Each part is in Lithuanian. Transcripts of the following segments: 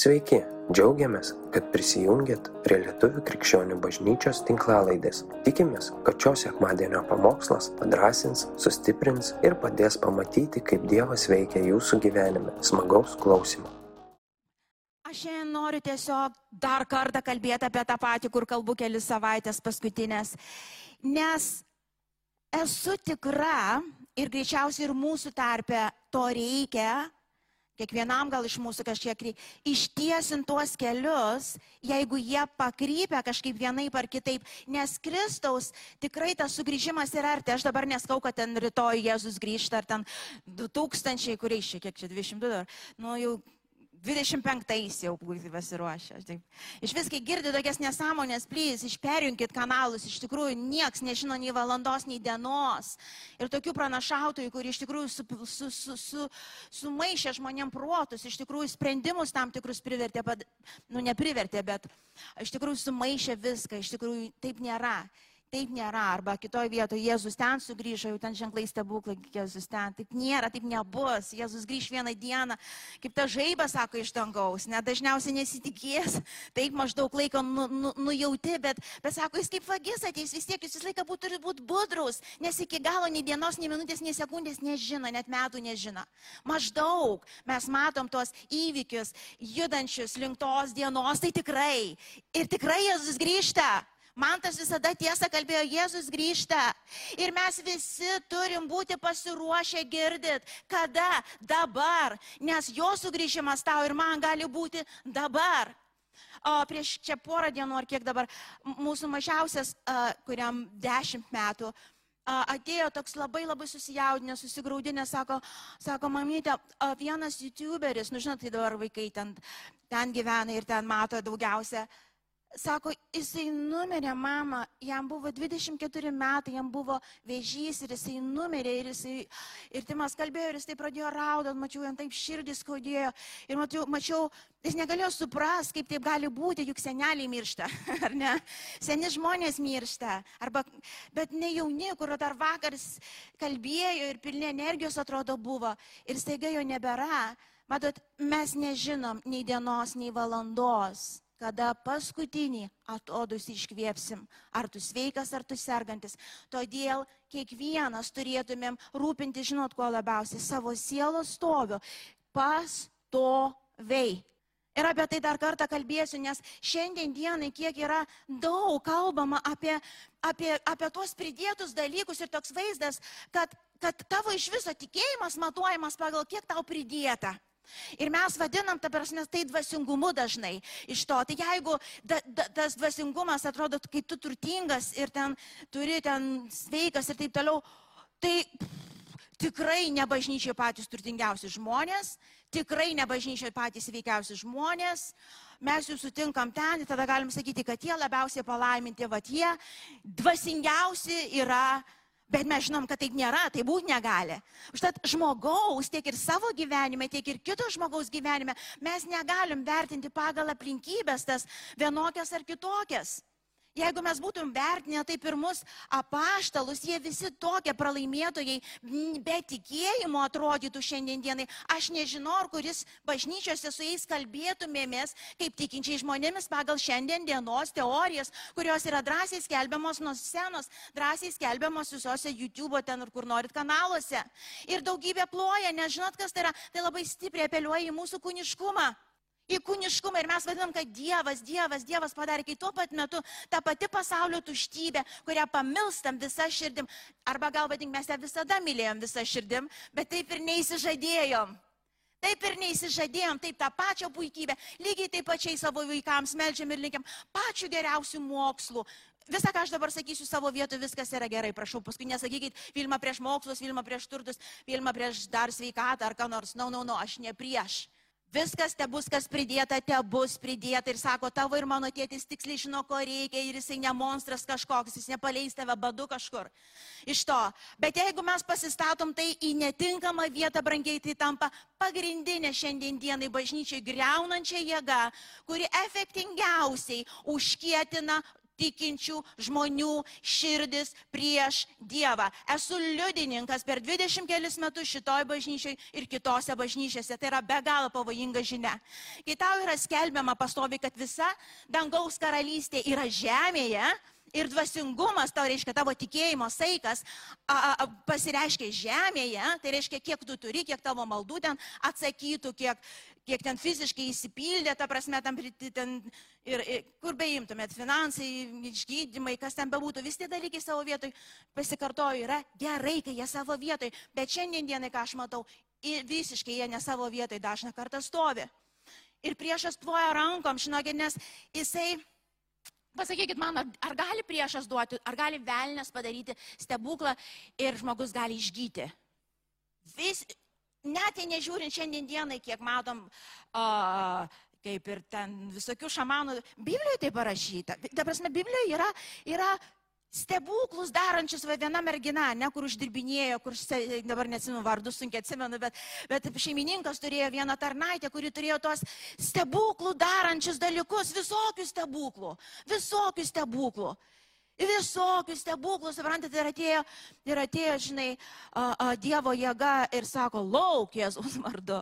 Sveiki, džiaugiamės, kad prisijungiat prie Lietuvų krikščionių bažnyčios tinklalaidės. Tikimės, kad šios sekmadienio pamokslas padrasins, sustiprins ir padės pamatyti, kaip Dievas veikia jūsų gyvenime. Smagaus klausimų. Aš šiandien noriu tiesiog dar kartą kalbėti apie tą patį, kur kalbu kelias savaitės paskutinės. Nes esu tikra ir greičiausiai ir mūsų tarpe to reikia, kiekvienam gal iš mūsų kažkiek ištiesin tuos kelius, jeigu jie pakrypia kažkaip vienaip ar kitaip, nes Kristaus tikrai tas sugrįžimas yra arti. Aš dabar neskau, kad ten rytoj Jėzus grįžta, ar ten 2000, kuriais čia, kiek čia 200 dar, nu jau 25 jau būti pasiruošę. Taip. Iš vis, kai girdi tokias nesąmonės, plys, išperjunkit kanalus, iš tikrųjų nieks nežino nei valandos, nei dienos. Ir tokių pranašautojų, kurie iš tikrųjų su, su, su, su, sumaišė žmonėm protus, iš tikrųjų sprendimus tam tikrus privertė, nu neprivertė, bet iš tikrųjų sumaišė viską, iš tikrųjų taip nėra. Taip nėra. Arba kitoje vietoje Jėzus ten sugrįžo, jau ten ženklai stebuklai, Jėzus ten. Taip nėra, taip nebus. Jėzus grįž vieną dieną, kaip ta žaiba sako iš dangaus. Net dažniausiai nesitikės, taip maždaug laiko nu, nu, nujauti, bet, bet sako, jis kaip vagis ateis, vis tiek jūs visą laiką būt, turi būti budrus, nes iki galo nei dienos, nei minutės, nei sekundės nežino, net metų nežino. Maždaug mes matom tuos įvykius judančius link tos dienos, tai tikrai. Ir tikrai Jėzus grįžta. Man tas visada tiesa kalbėjo, Jėzus grįžta. Ir mes visi turim būti pasiruošę girdit, kada, dabar, nes jo sugrįžimas tau ir man gali būti dabar. O prieš čia porą dienų ar kiek dabar mūsų mažiausias, kuriam dešimt metų, atėjo toks labai labai susijaudinęs, susigaudinęs, sako, sako, mamytė, vienas youtuberis, nu žinot, tai dabar vaikai ten, ten gyvena ir ten mato daugiausia Sako, jisai numirė mama, jam buvo 24 metai, jam buvo vėžys ir jisai numirė ir jisai, ir Timas kalbėjo ir jisai pradėjo raudot, mačiau, jam taip širdis skaudėjo ir mačiau, mačiau, jis negalėjo supras, kaip taip gali būti, juk seneliai miršta, ar ne? Seni žmonės miršta, arba, bet ne jauni, kur dar vakaras kalbėjo ir pilni energijos atrodo buvo ir staiga jo nebėra. Matot, mes nežinom nei dienos, nei valandos kada paskutinį atodus iškviepsim, ar tu sveikas, ar tu sergantis. Todėl kiekvienas turėtumėm rūpinti, žinot, kuo labiausiai, savo sielos stoviu, pas to vei. Ir apie tai dar kartą kalbėsiu, nes šiandien dienai kiek yra daug kalbama apie, apie, apie tuos pridėtus dalykus ir toks vaizdas, kad, kad tavo iš viso tikėjimas matuojamas pagal kiek tau pridėta. Ir mes vadinam, ta prasme, tai dvasingumu dažnai iš to. Tai jeigu da, da, tas dvasingumas atrodo, kai tu turtingas ir ten turi ten sveikas ir taip toliau, tai tikrai ne bažnyčiai patys turtingiausi žmonės, tikrai ne bažnyčiai patys sveikiausi žmonės. Mes jų sutinkam ten ir tada galim sakyti, kad tie labiausiai palaiminti, va tie dvasingiausi yra Bet mes žinom, kad taip nėra, tai būti negali. Užtat žmogaus tiek ir savo gyvenime, tiek ir kito žmogaus gyvenime mes negalim vertinti pagal aplinkybės tas vienokias ar kitokias. Jeigu mes būtum vertinę taip ir mus apaštalus, jie visi tokie pralaimėtojai, be tikėjimo atrodytų šiandienai. Aš nežinau, ar kuris bažnyčiose su jais kalbėtumėmės kaip tikinčiai žmonėmis pagal šiandien dienos teorijas, kurios yra drąsiai skelbiamos nuo scenos, drąsiai skelbiamos visose YouTube ten ir kur norit kanaluose. Ir daugybė ploja, nežinot, kas tai yra, tai labai stipriai apeliuoja į mūsų kūniškumą į kūniškumą ir mes vadinam, kad Dievas, Dievas, Dievas padarė, kai tuo pat metu ta pati pasaulio tuštybė, kurią pamilstam visą širdim, arba gal vadink, mes ją visada mylėjom visą širdim, bet taip ir neįsižadėjom. Taip ir neįsižadėjom, taip tą pačią puikybę, lygiai taip pačiai savo vaikams melžiam ir linkiam pačių geriausių mokslų, Visą, ką aš dabar sakysiu savo vietu, viskas yra gerai, prašau, paskui nesakykit, Vilma prieš mokslus, Vilma prieš turtus, Vilma prieš dar sveikatą ar ką nors. Na, no, na, no, na, no, aš ne prieš. Viskas te bus, kas pridėta, te bus pridėta. Ir sako, tavo ir mano tėtis tiksliai žino, ko reikia. Ir jisai ne monstras kažkoks, jis nepaleis tave badu kažkur. Iš to. Bet jeigu mes pasistatom tai į netinkamą vietą, brangiai, tai tampa pagrindinė šiandien dienai bažnyčiai greunančia jėga, kuri efektingiausiai užkietina tikinčių žmonių širdis prieš Dievą. Esu liudininkas per 20 kelius metus šitoj bažnyčiai ir kitose bažnyčiose. Tai yra be galo pavojinga žinia. Kai tau yra skelbiama pastovi, kad visa dangaus karalystė yra žemėje, Ir dvasingumas, tau reiškia tavo tikėjimo saikas, a, a, pasireiškia žemėje, tai reiškia, kiek tu turi, kiek tavo maldų ten atsakytų, kiek, kiek ten fiziškai įsipildė, ta prasme, tam, ten, ir, ir kur beimtumėt, finansai, išgydymai, kas ten bebūtų, vis tie dalykai savo vietoj, pasikartoju, yra gerai, kai jie savo vietoj, bet šiandien dienai, ką aš matau, visiškai jie ne savo vietoj dažna kartą stovi. Ir priešas ploja rankom, žinokit, nes jisai Pasakykit man, ar, ar gali priešas duoti, ar gali velnės padaryti stebuklą ir žmogus gali išgyti. Vis, net jei nežiūrint šiandien dienai, kiek matom, uh, kaip ir ten visokių šamanų, Biblijoje tai parašyta. Ta prasme, Biblijoje yra, yra stebuklus darančius va, viena mergina, ne kur uždirbinėjo, kur dabar neatsimenu vardus, sunkiai atsimenu, bet, bet šeimininkas turėjo vieną tarnaitę, kuri turėjo tos stebuklų darančius dalykus, visokių stebuklų, visokių stebuklų. Visokių stebuklų, suprantate, ir atėjo, ir atėjo, žinai, a, a, Dievo jėga ir sako, lauk Jėzus vardu.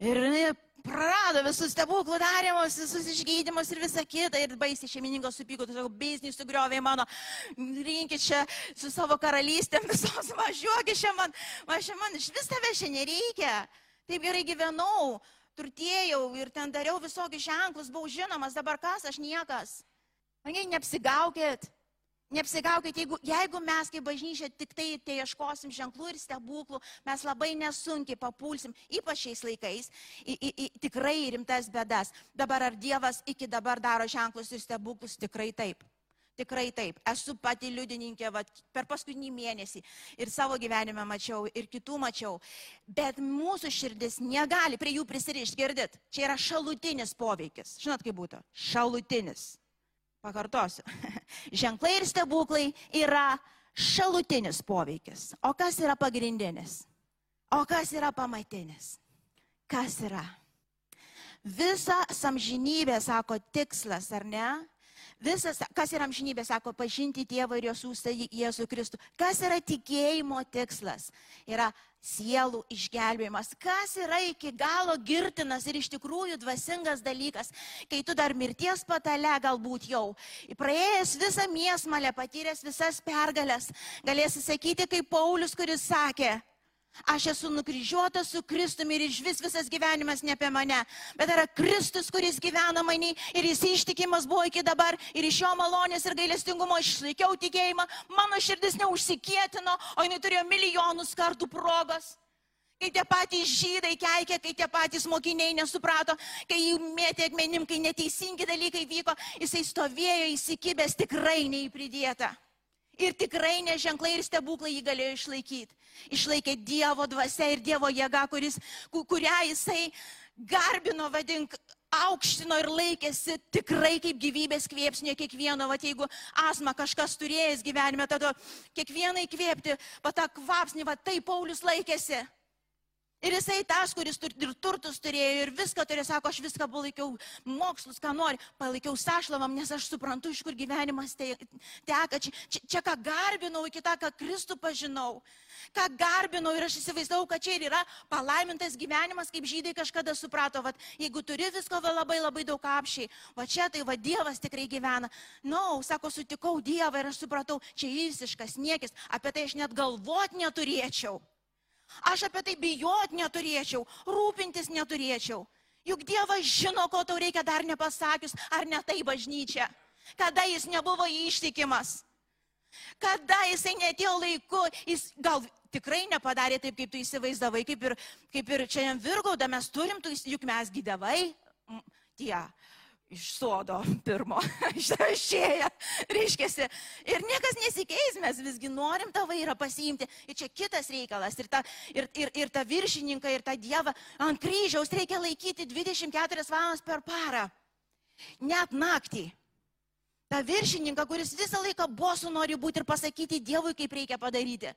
Ir jinai prarado visus stebuklų darymus, visus išgydymus ir visą kitą. Ir baisiai šeimininkas supyko, tu sako, biznį sugriovė mano, rinkit čia su savo karalystėm visos, važiuokit čia man, aš man iš vis tave šiandien nereikia. Taip gerai gyvenau, turtėjau ir ten dariau visokius ženklus, buvau žinomas, dabar kas, aš niekas. Mangi, neapsigaukit. Neapsigaukit, jeigu, jeigu mes kaip bažnyčia tik tai, ieškosim ženklų ir stebuklų, mes labai nesunkiai papulsim, ypač šiais laikais, į, į, į tikrai rimtas bedas. Dabar ar Dievas iki dabar daro ženklus ir stebuklus? Tikrai taip. Tikrai taip. Esu pati liudininkė vat, per paskutinį mėnesį ir savo gyvenime mačiau, ir kitų mačiau. Bet mūsų širdis negali prie jų prisirišti, girdit. Čia yra šalutinis poveikis. Žinot, kaip būtų? Šalutinis. Pakartosiu. Ženklai ir stebuklai yra šalutinis poveikis. O kas yra pagrindinis? O kas yra pamatinis? Kas yra? Visa samžinybė, sako, tikslas, ar ne? Visas, kas yra amžinybė, sako, pažinti Dievą ir jo sūstą Jėzų Kristų. Kas yra tikėjimo tikslas? Yra sielų išgelbėjimas. Kas yra iki galo girtinas ir iš tikrųjų dvasingas dalykas, kai tu dar mirties patale galbūt jau, praėjęs visą miesmalę, patyręs visas pergalės, galėsi sakyti kaip Paulius, kuris sakė, Aš esu nukryžiuotas su Kristumi ir iš vis visas gyvenimas ne apie mane, bet yra Kristus, kuris gyvena manį ir jis ištikimas buvo iki dabar ir iš jo malonės ir gailestingumo išlaikiau tikėjimą, mano širdis neužsikietino, o jinai turėjo milijonus kartų progos. Kai tie patys žydai keikė, kai tie patys mokiniai nesuprato, kai jį mėtė akmenim, kai neteisingi dalykai vyko, jisai stovėjo įsikibęs tikrai neįpridėta. Ir tikrai neženklai ir stebuklai jį galėjo išlaikyti. Išlaikė Dievo dvasia ir Dievo jėga, kuris, kurią jisai garbino, vadink, aukštino ir laikėsi tikrai kaip gyvybės kvėpsnė kiekvieno, va jeigu asma kažkas turėjęs gyvenime, tada kiekvieną įkvėpti, va tą kvapsnį, va taip Paulius laikėsi. Ir jisai tas, kuris tur, ir turtus turėjo, ir viską turėjo, sako, aš viską palaikiau, mokslus, ką nori, palaikiau sašlavam, nes aš suprantu, iš kur gyvenimas te, teka. Čia, čia, čia ką garbinau, iki tą, ką Kristų pažinau, ką garbinau ir aš įsivaizdavau, kad čia ir yra palaimintas gyvenimas, kaip žydai kažkada suprato, kad jeigu turi visko va, labai labai daug apšiai, va čia tai va Dievas tikrai gyvena. Na, no, sako, sutikau Dievą ir aš supratau, čia visiškas niekis, apie tai aš net galvot neturėčiau. Aš apie tai bijot neturėčiau, rūpintis neturėčiau. Juk Dievas žino, ko tau reikia dar nepasakius, ar ne tai bažnyčia. Kada jis nebuvo ištikimas. Kada jisai netėjo laiku, jis gal tikrai nepadarė taip, kaip tu įsivaizdavai, kaip ir, kaip ir čia Virgauda mes turim, tu, juk mes gydavai, tie iš sodo pirmo išrašėję, reiškia. Ir niekas nesikeis, mes visgi norim tą vairą pasiimti. Ir čia kitas reikalas. Ir tą, ir, ir, ir tą viršininką, ir tą dievą ant kryžiaus reikia laikyti 24 valandas per parą. Net naktį. Ta viršininką, kuris visą laiką bosų nori būti ir pasakyti Dievui, kaip reikia padaryti.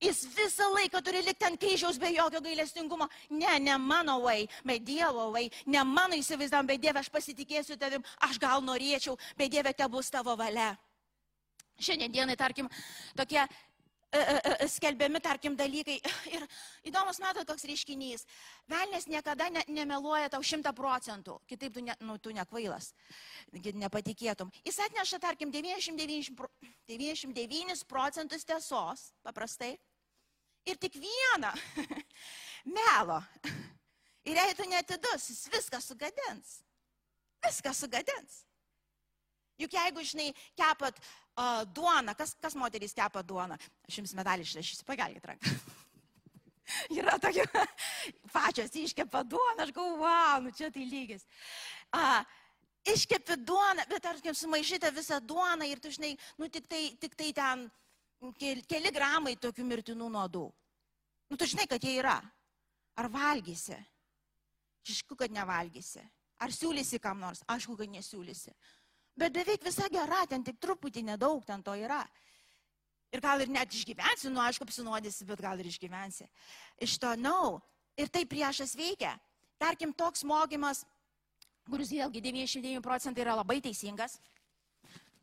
Jis visą laiką turi likti ant kryžiaus be jokio gailestingumo. Ne, ne mano vai, bet Dievo vai, ne mano įsivaizdavam, bet Dieve, aš pasitikėsiu tavim, aš gal norėčiau, bet Dieve, te bus tavo valia. Šiandien dienai, tarkim, tokie E, e, e, skelbiami, tarkim, dalykai. Ir įdomus, matot, koks reiškinys. Velnės niekada ne, nemeluoja tau šimta procentų. Kitaip tu, ne, nu, tu nekvailas, nepatikėtum. Jis atneša, tarkim, 99, 99 procentus tiesos, paprastai. Ir tik vieną melo. Ir jei tu netidus, jis viską sugadins. Viską sugadins. Juk jeigu, žinai, kepat uh, duoną, kas, kas moterys kepa duoną, aš jums medalį išrašysiu, pagelkit ranką. Yra tokia, pačios iškepa duoną, aš galvoju, wow, nu čia tai lygis. Uh, iškepi duoną, bet tarkim, sumaišyta visą duoną ir tu, žinai, nu tik tai, tik tai ten keli, gramai tokių mirtinų nuodų. Nu tu žinai, kad jie yra. Ar valgysi? Aišku, kad nevalgysi. Ar siūlysi kam nors? Aišku, kad nesiūlysi. Bet beveik visa gera, ten tik truputį nedaug ten to yra. Ir gal ir net išgyvensi, nu aišku, apsinuodysi, bet gal ir išgyvensi. Iš to, na, no. ir tai priešas veikia. Tarkim, toks mokymas, kuris vėlgi 99 procentai yra labai teisingas,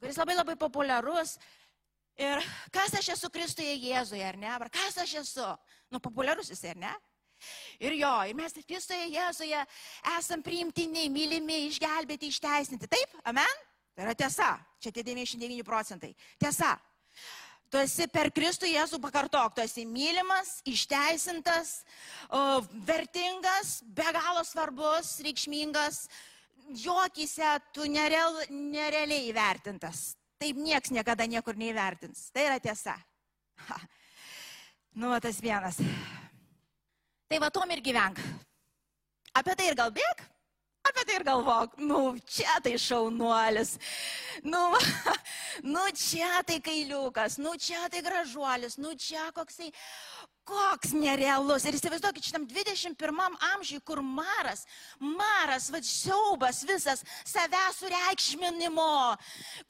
kuris labai labai populiarus. Ir kas aš esu Kristuje Jėzuje, ar ne? Ar kas aš esu? Nu, populiarus jis, ar ne? Ir jo, ir mes Kristuje Jėzuje esam priimtini, mylimi, išgelbėti, išteisinti. Taip? Amen? Tai yra tiesa. Čia tie 99 procentai. Tiesa. Tu esi per Kristų Jėzų pakartok, tu esi mylimas, išteisintas, vertingas, be galo svarbus, reikšmingas, jokyse tu nereal, nerealiai įvertintas. Taip nieks niekada niekur neįvertins. Tai yra tiesa. Ha. Nu, va, tas vienas. Tai va, tom ir gyvenk. Apie tai ir gal bėg? apie tai ir galvok, nu, čia tai šaunuolis, nu, nu, čia tai kailiukas, nu, čia tai gražuolis, nu, čia koksai, koks nerealus. Ir įsivaizduokit, šitam 21 amžiui, kur maras, maras, va, siaubas visas, savęs sureikšminimo,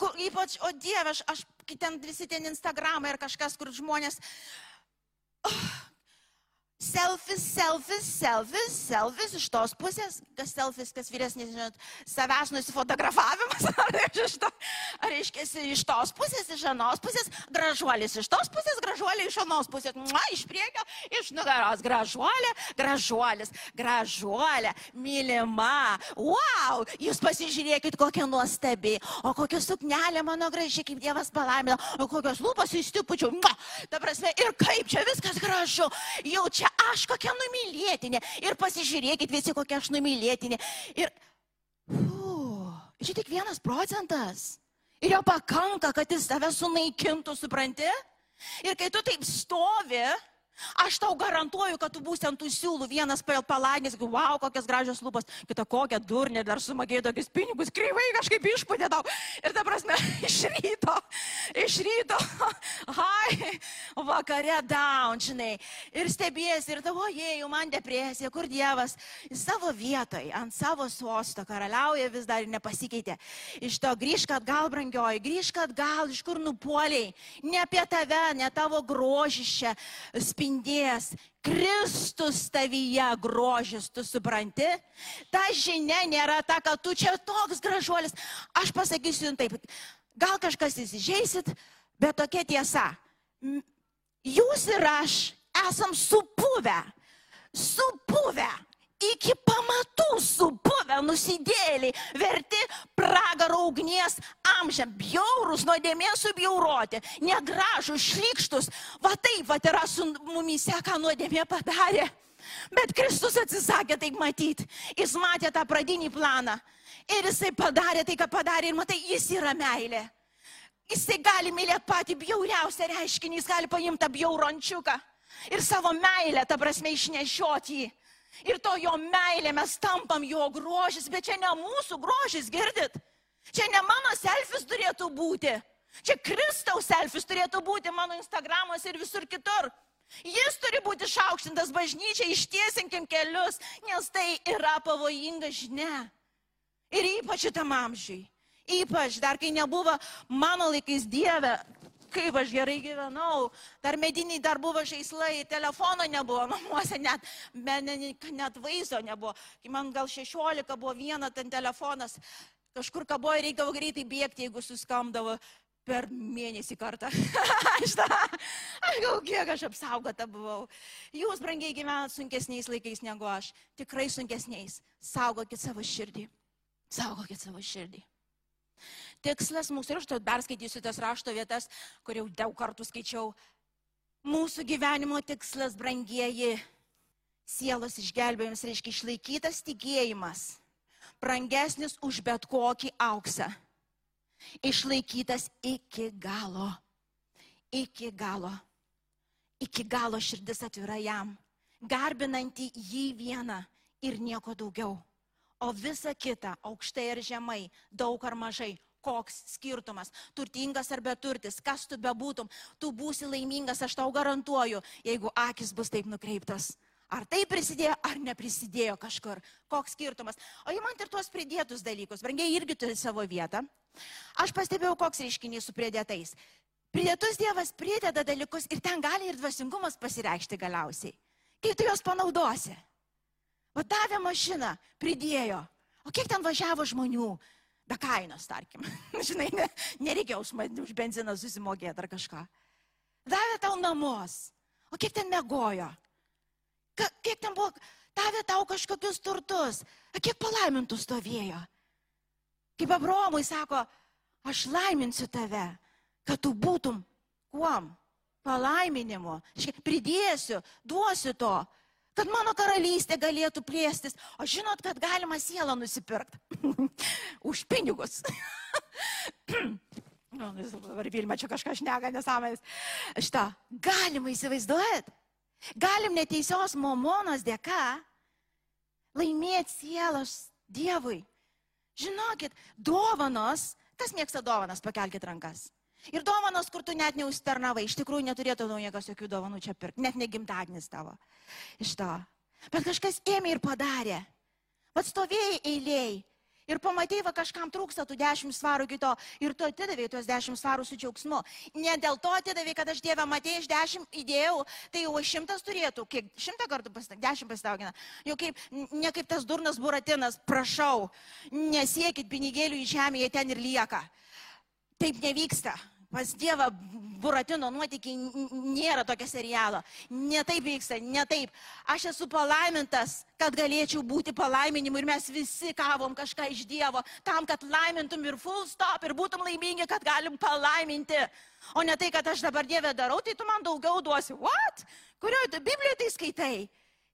kur, ypač, o Dieve, aš, aš ten visi ten Instagramai ir kažkas, kur žmonės... Oh, Selfis, selfis, selfis, selfis iš tos pusės, kas selfis, kas vyresnis, žinot, savęs nusifotografavimas, ar iš, to, ar iškėsi iš tos pusės, iš anos pusės, gražuolis iš tos pusės, gražuolė iš anos pusės, Mua, iš priekio, iš nugaros, gražuolė, gražuolis, gražuolė, mylima, wow, jūs pasižiūrėkit, kokia nuostabi, o kokia suknelė mano graži, kaip Dievas palaimino, o kokios lūpos įstipučiau, ta prasme, ir kaip čia viskas gražu, jau čia čia aš kokia numylėtinė. Ir pasižiūrėkit visi, kokia aš numylėtinė. Ir... Uf, čia tik vienas procentas. Ir jo pakanka, kad jis tave sunaikintų, supranti? Ir kai tu taip stovi, Aš tau garantuoju, kad tu būsi ant tų siūlų, vienas palagės, wow, kokias gražios lūpas, kita kokia durnė, dar sumagėjo tokius pinigus, kreivai kažkaip išpūtė tau. Ir ta prasme, iš ryto, iš ryto, hai, vakare down, žinai. Ir stebėsi, ir tavo, jei, man depresija, kur Dievas, savo vietoj, ant savo sosto karaliauja vis dar nepasikeitė. Iš to grįžk atgal, brangioji, grįžk atgal, iš kur nupoliai. Ne apie tave, ne tavo grožis čia spindė atspindės Kristus tavyje grožis, tu supranti? Ta žinia nėra ta, kad tu čia toks gražuolis. Aš pasakysiu jums taip, gal kažkas įsižeisit, bet tokia tiesa. Jūs ir aš esam supuvę, supuvę iki pamatų supuvę nusidėliai, verti pragaro ugnies amžiam, bjaurus, nuodėmės subjauroti, negražus, šlikštus. Va taip, va yra su mumise, ką nuodėmė padarė. Bet Kristus atsisakė taip matyti. Jis matė tą pradinį planą. Ir jisai padarė tai, ką padarė. Ir matai, jis yra meilė. Jisai gali mylėti patį bjauriausią reiškinį, jis gali paimti tą bjaurončiuką ir savo meilę, ta prasme, išnešioti jį. Ir to jo meilė mes tampam jo grožis, bet čia ne mūsų grožis, girdit? Čia ne mano selfis turėtų būti. Čia Kristaus selfis turėtų būti mano Instagramas ir visur kitur. Jis turi būti šaukštintas bažnyčia, ištiesinkim kelius, nes tai yra pavojinga žinia. Ir ypač šitam amžiui. Ypač dar kai nebuvo mano laikais Dieve, kaip aš gerai gyvenau, dar mediniai dar buvo žaislai, telefono nebuvo namuose, net, net, net vaizdo nebuvo. Kai man gal 16 buvo viena ten telefonas, kažkur kaboja, reikdavo greitai bėgti, jeigu suskamdavo per mėnesį kartą. aš, ta, aš gal kiek aš apsaugota buvau. Jūs, brangiai, gyvenat sunkesniais laikais negu aš. Tikrai sunkesniais. Saugokit savo širdį. Saugokit savo širdį. Tikslas mūsų, ir aš to dar skaitysiu tas rašto vietas, kur jau daug kartų skaičiau. Mūsų gyvenimo tikslas, brangieji, sielos išgelbėjimas reiškia išlaikytas tikėjimas, brangesnis už bet kokį auksą. Išlaikytas iki galo. Iki galo. Iki galo širdis atvira jam, garbinanti jį vieną ir nieko daugiau. O visa kita, aukštai ar žemai, daug ar mažai, koks skirtumas, turtingas ar beturtis, kas tu bebūtum, tu būsi laimingas, aš tau garantuoju, jeigu akis bus taip nukreiptas. Ar tai prisidėjo, ar neprisidėjo kažkur. Koks skirtumas. O įmant ir tuos pridėtus dalykus. Brangiai irgi turi savo vietą. Aš pastebėjau, koks reiškinys su pridėtais. Pridėtus Dievas prideda dalykus ir ten gali ir dvasingumas pasireikšti galiausiai. Kai tu juos panaudosi. O davė mašiną, pridėjo. O kiek ten važiavo žmonių? Be kainos, tarkim. Žinai, ne, nereikia už, už benziną susimokėti ar kažką. Davė tau namus. O kiek ten mėgojo? Ka, kiek ten buvo, davė tau kažkokius turtus. A kiek palaimintų stovėjo? Kaip Abromui sako, aš laiminsiu tave, kad tu būtum kuom? Palaiminimu. Pridėsiu, duosiu to kad mano karalystė galėtų plėstis. O žinot, kad galima sielą nusipirkti. Už pinigus. Nu, dabar Vilma čia kažką šneka nesąmonės. Šitą galima įsivaizduoti. Galim neteisios momonos dėka laimėti sielos Dievui. Žinokit, dovanos, kas mėgsta dovanas, pakelkite rankas. Ir dovanos, kur tu net neužtarnavai, iš tikrųjų neturėtų niekas jokių dovanų čia pirkti, net negimtadienis tavo. Iš to. Bet kažkas ėmė ir padarė. Pats stovėjai eiliai. Ir pamatėjai, va kažkam trūksta tų dešimt svarų kito ir tu atidavėjai tuos dešimt svarų su džiaugsmu. Ne dėl to atidavėjai, kad aš Dievą matėjai, iš dešimt įdėjau, tai jau šimtas turėtų, kiek šimtą kartų pasidaugina, dešimt pasidaugina. Jau kaip, ne kaip tas durnas buratinas, prašau, nesiekit pinigėlių į žemę, jie ten ir lieka. Taip nevyksta. Pas Dievą Buratino nuotykiai nėra tokio serialo. Ne taip vyksta, ne taip. Aš esu palaimintas, kad galėčiau būti palaiminimu ir mes visi kavom kažką iš Dievo, tam, kad laimintum ir full stop ir būtum laimingi, kad galim palaiminti. O ne tai, kad aš dabar Dievę darau, tai tu man daugiau duosi. What? Kurioje Biblijoje tai skaitai?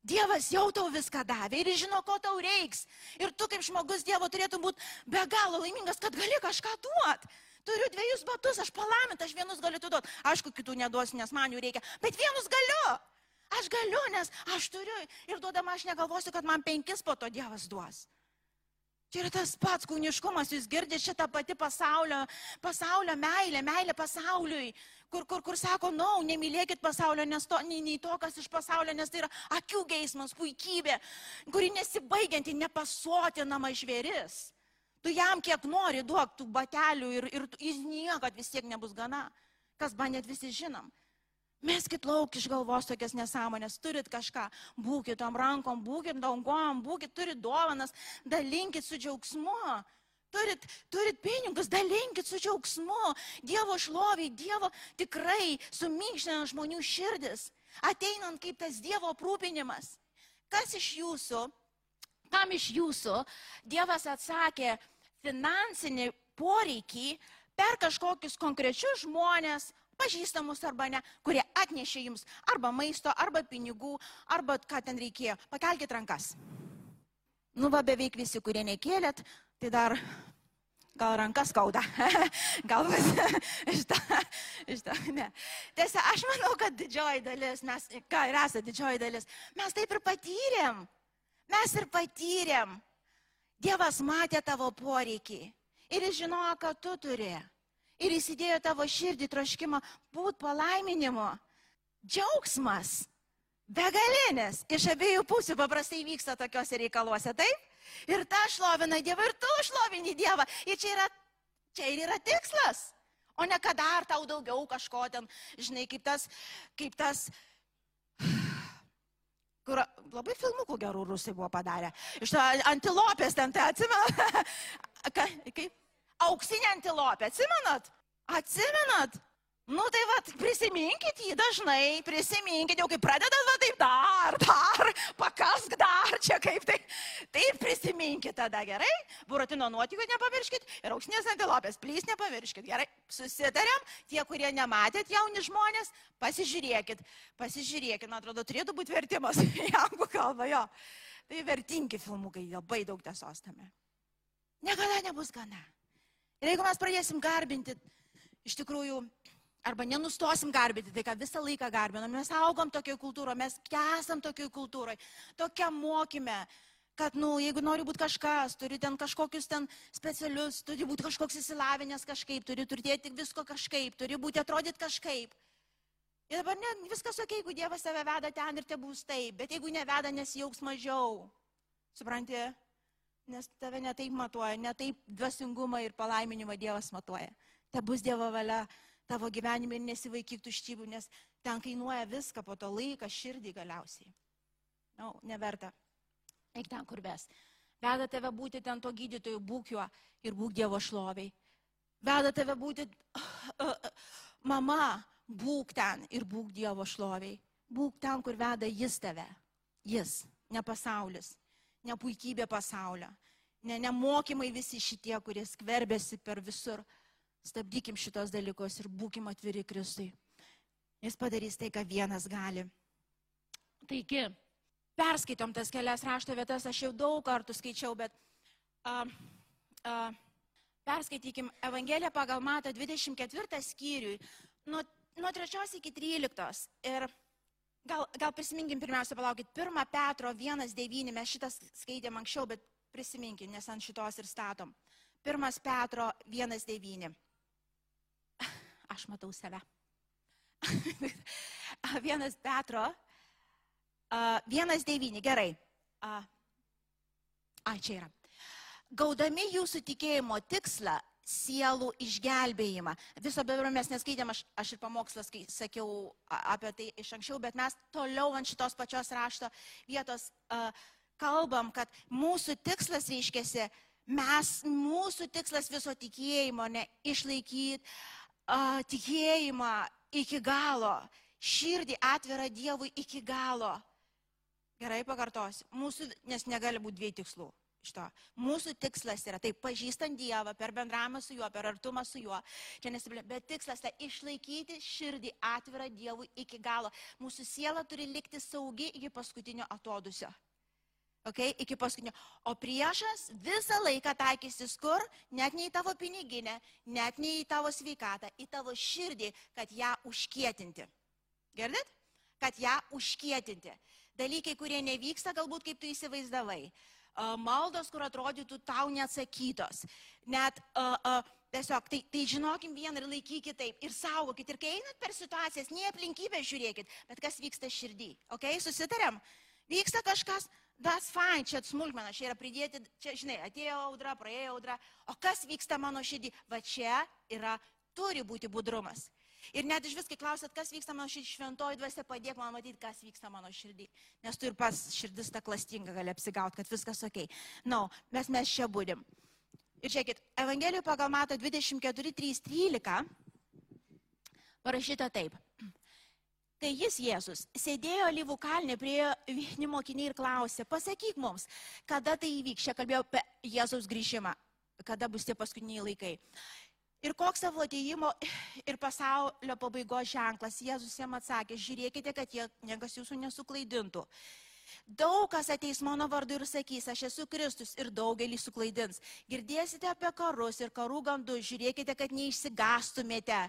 Dievas jau tau viską davė ir žino, ko tau reiks. Ir tu kaip žmogus Dievo turėtum būti be galo laimingas, kad gali kažką duoti. Turiu dviejus batus, aš palamint, aš vienus galiu duoti. Aišku, kitų neduosiu, nes man jų reikia, bet vienus galiu. Aš galiu, nes aš turiu ir duodama aš negalvosiu, kad man penkis po to Dievas duos. Čia yra tas pats kūniškumas, jūs girdite šitą pati pasaulio, pasaulio meilę, meilę pasauliui, kur, kur, kur sako, na, no, nemylėkit pasaulio, nes to, nei, nei to, kas iš pasaulio, nes tai yra akių geismas, puikybė, kuri nesibaigianti, nepasotinama žvėris. Tu jam kiek nori duok tų batelių ir, ir jis niekad vis tiek nebus gana. Kas bandėt visi žinom. Meskit lauk iš galvos tokias nesąmonės, turit kažką, būkit tom rankom, būkit dangom, būkit, turit dovanas, dalinkit su džiaugsmu. Turit, turit pinigus, dalinkit su džiaugsmu. Dievo šloviai, Dievo tikrai sumykština žmonių širdis. Ateinant kaip tas Dievo aprūpinimas. Kas iš jūsų, kam iš jūsų Dievas atsakė, finansinį poreikį per kažkokius konkrečius žmonės, pažįstamus arba ne, kurie atnešė jums arba maisto, arba pinigų, arba ką ten reikėjo. Pakelkite rankas. Nu, va, beveik visi, kurie nekėlėt, tai dar gal rankas skauda. gal iš to, ne. Tiesa, aš manau, kad didžioji dalis, mes, ką ir esate didžioji dalis, mes taip ir patyrėm. Mes ir patyrėm. Dievas matė tavo poreikį ir jis žinojo, ką tu turi. Ir įsidėjo tavo širdį troškimą būt palaiminimu. Džiaugsmas, begalinis, iš abiejų pusių paprastai vyksta tokiuose reikaluose, taip? Ir ta šlovina Dievą, ir tu šlovini Dievą. Ir čia yra, čia ir yra tikslas. O ne kad dar tau daugiau kažko ten, žinai, kaip tas, kaip tas, kur labai filmukų gerų rusai buvo padarę. Iš antilopės ten, tai atsimena, kaip auksinė antilopė, atsimenat? Atsimenat? Nu tai vad, prisiminkit jį dažnai, prisiminkit, jau kai pradedat, va taip dar, dar, pakask dar, čia kaip tai. Taip prisiminkit tada, gerai? Buratino nuotikų nepamirškit ir auksinės antilopės, plys nepamirškit, gerai? Susitarėm, tie, kurie nematėt, jauni žmonės, pasižiūrėkit, pasižiūrėkit, man atrodo, turėtų būti vertimas į anglų kalbą, jo. Tai vertingi filmukai, labai daug tiesos tame. Niekada nebus gana. Ir jeigu mes pradėsim garbinti, iš tikrųjų, arba nenustosim garbinti, tai ką visą laiką garbinam, mes augom tokioje kultūroje, mes esam tokioje kultūroje, tokia mokime, kad, nu, jeigu nori būti kažkas, turi ten kažkokius ten specialius, turi būti kažkoks įsilavinęs kažkaip, turi turėti visko kažkaip, turi būti atrodyti kažkaip. Ir dabar ne, viskas ok, jeigu Dievas tave veda ten ir te bus taip, bet jeigu neveda, nesijauks mažiau. Supranti? Nes tave netaip matuoja, netaip dvasingumą ir palaiminimą Dievas matuoja. Te bus Dievo valia tavo gyvenime ir nesivaikyk tuštybių, nes ten kainuoja viską po to laiką, širdį galiausiai. Na, no, neverta. Eik ten, kur ves. Veda tave būti ten to gydytojų, būk juo ir būk Dievo šloviai. Veda tave būti mama, būk ten ir būk Dievo šloviai. Būk ten, kur veda Jis tave. Jis, ne pasaulis, ne puikybė pasaulio, ne, ne mokymai visi šitie, kurie skverbėsi per visur. Stabdykim šitos dalykus ir būkim atviri Kristui. Jis padarys tai, ką vienas gali. Taigi, perskaitom tas kelias rašto vietas, aš jau daug kartų skaičiau, bet uh, uh, perskaitykim Evangeliją pagal Mato 24 skyriui, nuo, nuo 3 iki 13. Ir gal, gal prisiminkim pirmiausia, palaukit, 1 Petro 1.9, mes šitas skaitėm anksčiau, bet prisiminkim, nes ant šitos ir statom. 1 Petro 1.9. Aš matau save. vienas Petro, uh, vienas devyni, gerai. Uh, a, čia yra. Gaudami jūsų tikėjimo tikslą, sielų išgelbėjimą. Viso beveik mes neskaitėm, aš, aš ir pamokslas sakiau apie tai iš anksčiau, bet mes toliau ant šitos pačios rašto vietos uh, kalbam, kad mūsų tikslas reiškia, mes, mūsų tikslas viso tikėjimo, ne a, tikėjimą iki galo, širdį atvirą Dievui iki galo. Gerai pakartosiu, mūsų, nes negali būti dviejų tikslų. Šito. Mūsų tikslas yra taip pažįstant Dievą, per bendravimą su juo, per artumą su juo. Čia nesiblė, bet tikslas tai išlaikyti širdį atvirą Dievui iki galo. Mūsų siela turi likti saugi iki paskutinio atodusio okay, iki paskutinio. O priešas visą laiką taikysis kur? Net ne į tavo piniginę, net ne į tavo sveikatą, į tavo širdį, kad ją užkietinti. Girdit? Kad ją užkietinti. Dalykai, kurie nevyksta galbūt kaip tu įsivaizdavai. Maldos, kur atrodytų tau neatsakytos. Net uh, uh, tiesiog, tai, tai žinokim vieną ir laikykit taip. Ir saugokit. Ir kai einat per situacijas, ne aplinkybę žiūrėkit, bet kas vyksta širdį. Ok, susitariam? Vyksta kažkas, that's fine, čia smulkmena, čia yra pridėti, čia, žinai, atėjo audra, praėjo audra, o kas vyksta mano širdį, va čia yra, turi būti budrumas. Ir net iš viskai klausėt, kas vyksta mano širdį, šventoji dvasia padėk man matyti, kas vyksta mano širdį. Nes tu ir pas širdis ta klastinga gali apsigauti, kad viskas ok. Na, no, mes mes čia būdim. Ir žiūrėkit, Evangelijoje pagal Mato 24.3.13 parašyta taip. Tai jis Jėzus sėdėjo lyvų kalnė prie vieni mokiniai ir klausė, pasakyk mums, kada tai įvyks. Čia kalbėjau apie Jėzaus grįžimą, kada bus tie paskutiniai laikai. Ir koks savo atėjimo ir pasaulio pabaigos ženklas. Jėzus jam atsakė, žiūrėkite, kad jie, niekas jūsų nesuklaidintų. Daug kas ateis mano vardu ir sakys, aš esu Kristus ir daugelį suklaidins. Girdėsite apie karus ir karų gandus, žiūrėkite, kad neišsigastumėte.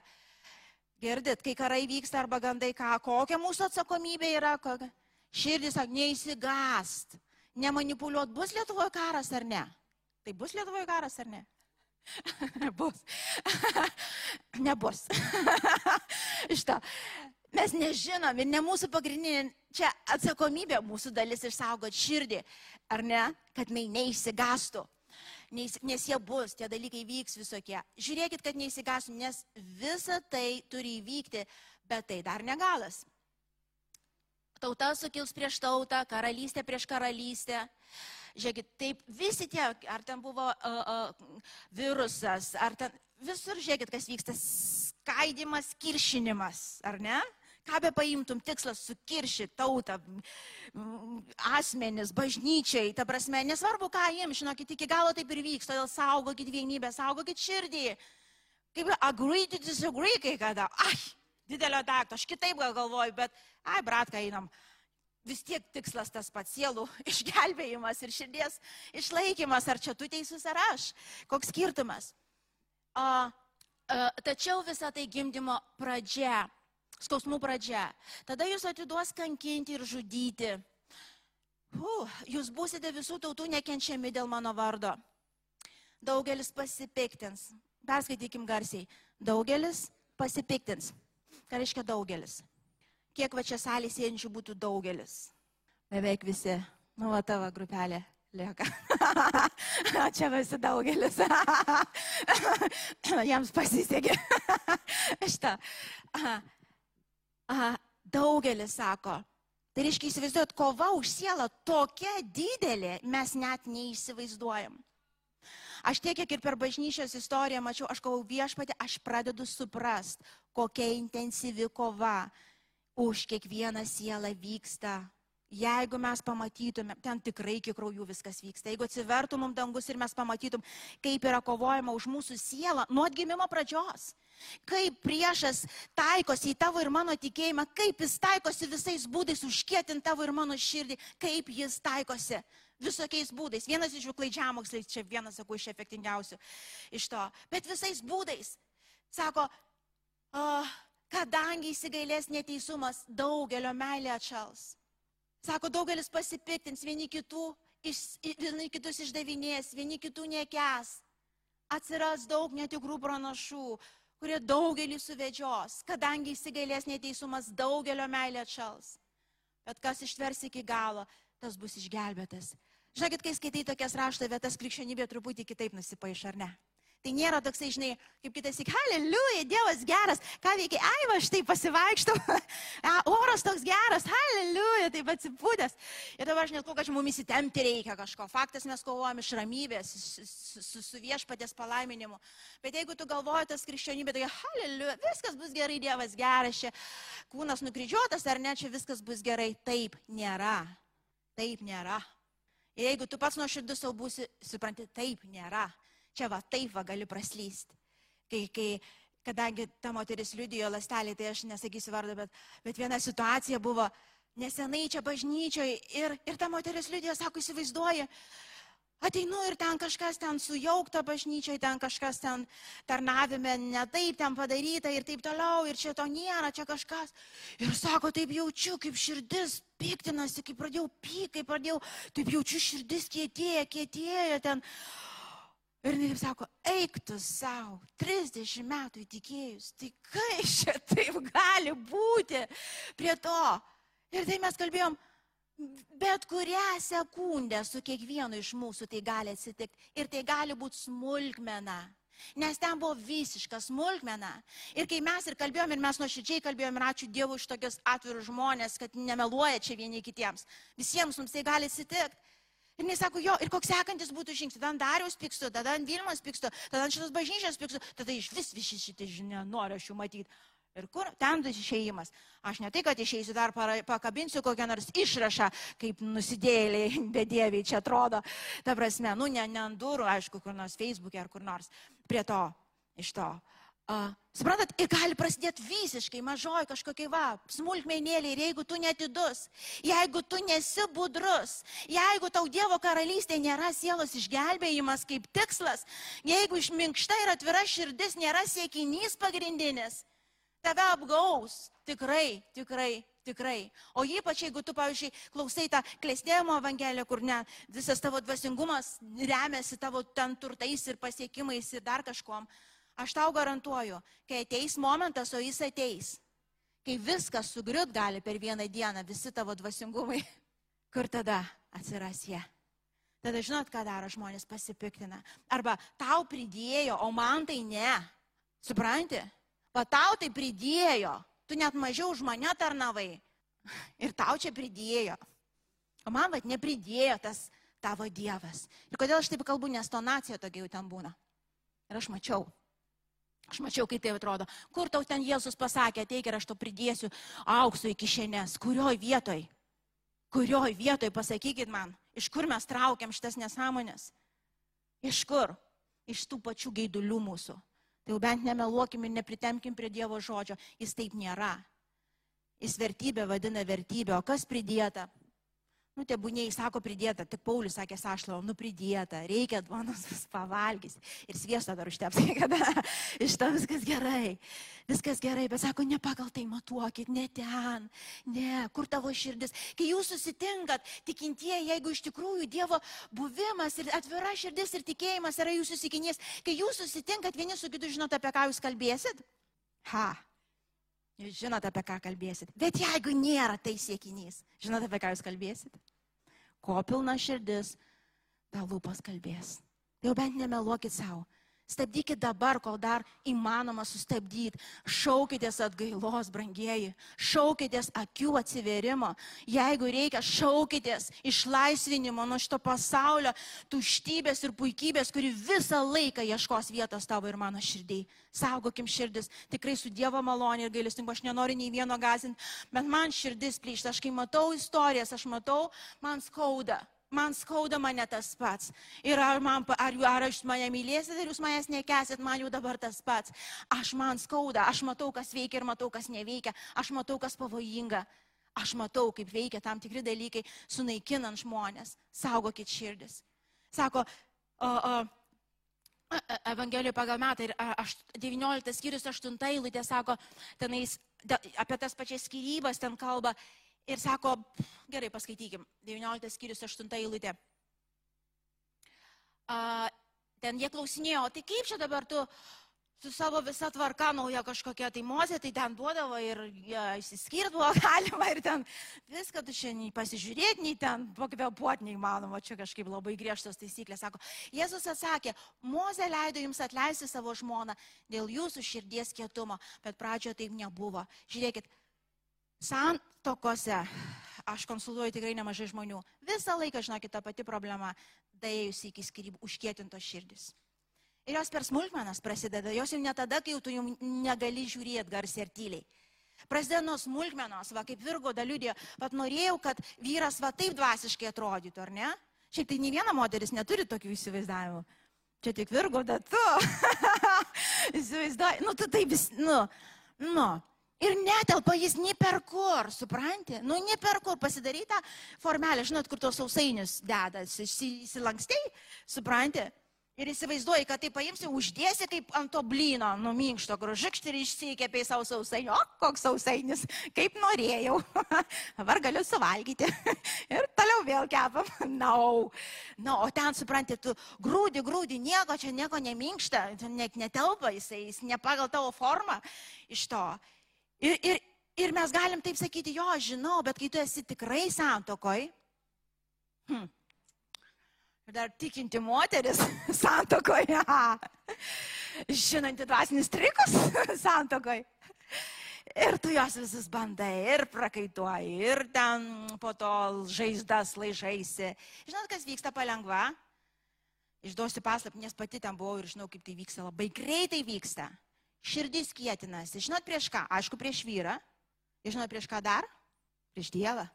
Girdit, kai karai vyksta arba gandai, ką, kokia mūsų atsakomybė yra, kokia... širdis, ak, neįsigast, nemanipuliuot, bus Lietuvoje karas ar ne? Tai bus Lietuvoje karas ar ne? bus. Nebus. Šitą. Mes nežinom ir ne mūsų pagrindinė, čia atsakomybė mūsų dalis išsaugoti širdį, ar ne, kad mei neįsigastų. Nes, jie bus, tie dalykai vyks visokie. Žiūrėkit, kad neįsigasum, nes visa tai turi įvykti, bet tai dar negalas. Tauta sukils prieš tautą, karalystė prieš karalystę. Žiūrėkit, taip visi tie, ar ten buvo uh, uh, virusas, ar ten visur žiūrėkit, kas vyksta, skaidimas, kiršinimas, ar ne? Ką be paimtum, tikslas sukiršyti tautą, asmenis, bažnyčiai, ta prasme, nesvarbu ką jiems, žinokit, iki galo taip ir vyks, todėl saugokit vienybę, saugokit širdį. Kaip agree to disagree kai kada. Ai, didelio dakto, aš kitaip gal galvoju, bet, ai, bratka, einam. Vis tiek tikslas tas pats sielų išgelbėjimas ir širdies išlaikymas, ar čia tu teisus ar aš, koks skirtumas. A, tačiau visa tai gimdymo pradžia skausmų pradžia. Tada jūs atiduos kankinti ir žudyti. Uh, jūs būsite visų tautų nekenčiami dėl mano vardo. Daugelis pasipiktins. Perskaitykim garsiai. Daugelis pasipiktins. Ką reiškia daugelis? Kiek va čia salė sėdinčių būtų daugelis? Beveik visi. Nu, va tavo grupelė lieka. čia visi daugelis. Jiems pasisekė. Šitą. Aha, daugelis sako, tai reiškia įsivaizduojat, kova už sielą tokia didelė, mes net neįsivaizduojam. Aš tiek, kiek ir per bažnyčios istoriją mačiau, aš kovau viešpatį, aš pradedu suprast, kokia intensyvi kova už kiekvieną sielą vyksta. Jeigu mes pamatytume, ten tikrai iki kraujų viskas vyksta. Jeigu atsivertų mums dangus ir mes pamatytum, kaip yra kovojama už mūsų sielą nuo atgimimo pradžios. Kaip priešas taikosi į tavo ir mano tikėjimą, kaip jis taikosi visais būdais užkėtinti tavo ir mano širdį, kaip jis taikosi visokiais būdais. Vienas iš jų klaidžiamoksliai, čia vienas, sakau, iš efektingiausių iš to. Bet visais būdais. Sako, oh, kadangi įsigailės neteisumas, daugelio meilė atšals. Sako, daugelis pasipiktins, vieni, kitų, vieni kitus išdavinės, vieni kitų nekes. Atsiras daug netikrų pranašų, kurie daugelį suvedžios, kadangi įsigailės neteisumas, daugelio meilė atšals. Bet kas ištvers iki galo, tas bus išgelbėtas. Žinokit, kai skaitai tokias rašto vietas, krikščionybė truputį kitaip nusipaiš, ar ne? Tai nėra toksai, žinai, kaip kitas, halleluja, Dievas geras, ką veikia, ai, va, štai pasivaikštau, oras toks geras, halleluja, taip atsipūtęs. Ir dabar aš net kol kad mumis įtemti reikia kažko. Faktas mes kovojame iš ramybės, su, su, su viešpatės palaiminimu. Bet jeigu tu galvoji tas krikščionybė, tai halleluja, viskas bus gerai, Dievas geras, čia kūnas nukryžiuotas ar ne, čia viskas bus gerai. Taip nėra. Taip nėra. Ir jeigu tu pats nuo širdus savo būsi, supranti, taip nėra čia va taip va gali praslysti. Kai, kai, kadangi ta moteris liudijo lastelį, tai aš nesakysiu vardą, bet, bet viena situacija buvo nesenai čia bažnyčioje ir, ir ta moteris liudijo, sako, įsivaizduoja, Ateinu ir ten kažkas ten sujaukta bažnyčiai, ten kažkas ten tarnavime ne taip ten padaryta ir taip toliau, ir čia to nėra, čia kažkas. Ir sako, taip jaučiu, kaip širdis piktinasi, kaip pradėjau pyk, kaip pradėjau, taip jaučiu širdis kietėja, kietėja ten. Ir jinai sako, eik tu savo, 30 metų įtikėjus, tai kaip čia taip gali būti prie to. Ir tai mes kalbėjom, bet kurią sekundę su kiekvienu iš mūsų tai gali atsitikti. Ir tai gali būti smulkmena. Nes ten buvo visiška smulkmena. Ir kai mes ir kalbėjom, ir mes nuoširdžiai kalbėjom, ir ačiū Dievui už tokius atvirus žmonės, kad nemeluoja čia vieni kitiems. Visiems mums tai gali atsitikti. Ir jis sako, jo, ir koks sekantis būtų žingsnis, tada ant Dariaus pikstu, tada ant Vilmas pikstu, tada ant šitos bažnyčios pikstu, tada iš vis visi šitie žinia noriu aš jų matyti. Ir kur ten tas išėjimas? Aš ne tai, kad išeisiu dar para, pakabinsiu kokią nors išrašą, kaip nusidėliai, bedieviai čia atrodo. Ta prasme, nu ne, ne ant durų, aišku, kur nors Facebook'e ar kur nors. Prie to, iš to. Uh, suprantat, ir gali prasidėti visiškai mažoji kažkokia va, smulkmenėlė ir jeigu tu netidus, jeigu tu nesi budrus, jeigu tau Dievo karalystė nėra sielos išgelbėjimas kaip tikslas, jeigu išminkšta ir atvira širdis nėra siekinys pagrindinis, tave apgaus tikrai, tikrai, tikrai. O ypač jeigu tu, pavyzdžiui, klausai tą klėstėjimo evangeliją, kur ne, visas tavo dvasingumas remiasi tavo ten turtais ir pasiekimais ir dar kažkom. Aš tau garantuoju, kai ateis momentas, o jis ateis, kai viskas sugriut gali per vieną dieną, visi tavo dvasingumai, kur tada atsiras jie. Tada žinot, ką daro žmonės pasipiktina. Arba tau pridėjo, o man tai ne. Supranti? Va tau tai pridėjo. Tu net mažiau už mane tarnavai. Ir tau čia pridėjo. O man vad nepridėjo tas tavo Dievas. Ir kodėl aš taip kalbu, nes tonacija tokia jau ten būna. Ir aš mačiau. Aš mačiau, kaip tai atrodo. Kur tau ten Jėzus pasakė, ateik ir aš to pridėsiu aukso į kišenės. Kurioj vietoj? Kurioj vietoj, pasakykit man, iš kur mes traukiam šitas nesąmonės? Iš kur? Iš tų pačių gaidulių mūsų. Tai jau bent nemeluokim ir nepritemkim prie Dievo žodžio. Jis taip nėra. Jis vertybę vadina vertybę, o kas pridėta? Nu, tebūniai sako pridėta, tik Paulius sakė sašlau, nu pridėta, reikia duonos pavalgys. Ir sviesto dar užteps, kada iš to viskas gerai. Viskas gerai, bet sako, ne pagal tai matuokit, ne ten, ne, kur tavo širdis. Kai jūs susitinkat, tikintieji, jeigu iš tikrųjų Dievo buvimas ir atvira širdis ir tikėjimas yra jūsų sikinys, kai jūs susitinkat vieni su kitu, žinote, apie ką jūs kalbėsit? Ha, Jūs žinote, apie ką kalbėsit. Bet jeigu nėra tai siekinys, žinote, apie ką jūs kalbėsit? Ko pilna širdis, ta lūpas kalbės. Jau bent nemeluokit savo. Stabdykit dabar, kol dar įmanoma sustabdyti. Šaukitės atgailos, brangieji. Šaukitės akių atsiverimo. Jeigu reikia, šaukitės išlaisvinimo nuo šito pasaulio tuštybės ir puikybės, kuri visą laiką ieškos vietos tavo ir mano širdį. Saugokim širdis. Tikrai su Dievo malonė ir gailestingu aš nenoriu nei vieno gazinti, bet man širdis plyšta. Aš kai matau istorijas, aš matau, man skauda man skauda mane tas pats. Ir ar, man, ar, ar jūs mane mylėsit, ar jūs manęs nekesit, man jau dabar tas pats. Aš man skauda, aš matau, kas veikia ir matau, kas neveikia. Aš matau, kas pavojinga. Aš matau, kaip veikia tam tikri dalykai, sunaikinant žmonės. Saugokit širdis. Sako, o, o, Evangelijoje pagal metą ir 19 skyrius 8 eilutė sako, tenais apie tas pačias skirybas ten kalba Ir sako, gerai, paskaitykim, 19 skyrius 8 eilutė. A, ten jie klausinėjo, tai kaip čia dabar tu su savo visa tvarka nauja kažkokia, tai mozė, tai ten duodavo ir ja, išsiskirdavo galima ir ten viską tu šiandien pasižiūrėti, nei ten pakvepuoti neįmanoma, čia kažkaip labai griežtos taisyklės. Sako, Jėzus atsakė, mozė leido jums atleisti savo žmoną dėl jūsų širdies kietumo, bet pradžioje taip nebuvo. Žiūrėkit, Santokose aš konsultuoju tikrai nemažai žmonių. Visą laiką, žinokit, ta pati problema, daėjusi iki skirybų, užkietintos širdis. Ir jos per smulkmenas prasideda, jos jau ne tada, kai jau tu jau negali žiūrėti garsiai ir tyliai. Prasideda nuo smulkmenos, va kaip Virgo daliudė, pat norėjau, kad vyras va taip dvasiškai atrodytų, ar ne? Šiaip tai nei viena moteris neturi tokių įsivaizdavimų. Čia tik Virgo, bet tu. Įsivaizduoji, nu tu taip nu, nu. Ir netelpa jis nei per kur, supranti? Nu, nei per kur pasidaryta formelė, žinot, kur tos sausainius deda, įsilankstei, supranti? Ir įsivaizduoji, kad tai paimsi, uždėsi kaip ant to blyno, nu minkšto, kur žikšti ir išsikėpiai savo sausainį. O, koks sausainis, kaip norėjau. Dabar galiu suvalgyti. ir toliau vėl kepam. Na, no. no, o ten, supranti, tu grūdi, grūdi, nieko čia, nieko neminkšta, net netelpa jisai, jis ne pagal tavo formą iš to. Ir, ir, ir mes galim taip sakyti, jo, žinau, bet kai tu esi tikrai santokoj, hm, ir dar tikinti moteris santokoje, žinanti dvasinis trikus santokoje. Ir tu jos visus bandai ir prakaituoji, ir ten po to žaizdas laižaisi. Žinot, kas vyksta palengva? Išduosiu paslapti, nes pati ten buvau ir žinau, kaip tai vyksta. Labai greitai vyksta širdis kietinasi. Žinot prieš ką? Aišku, prieš vyrą. Ir žinot prieš ką dar? Prieš Dievą.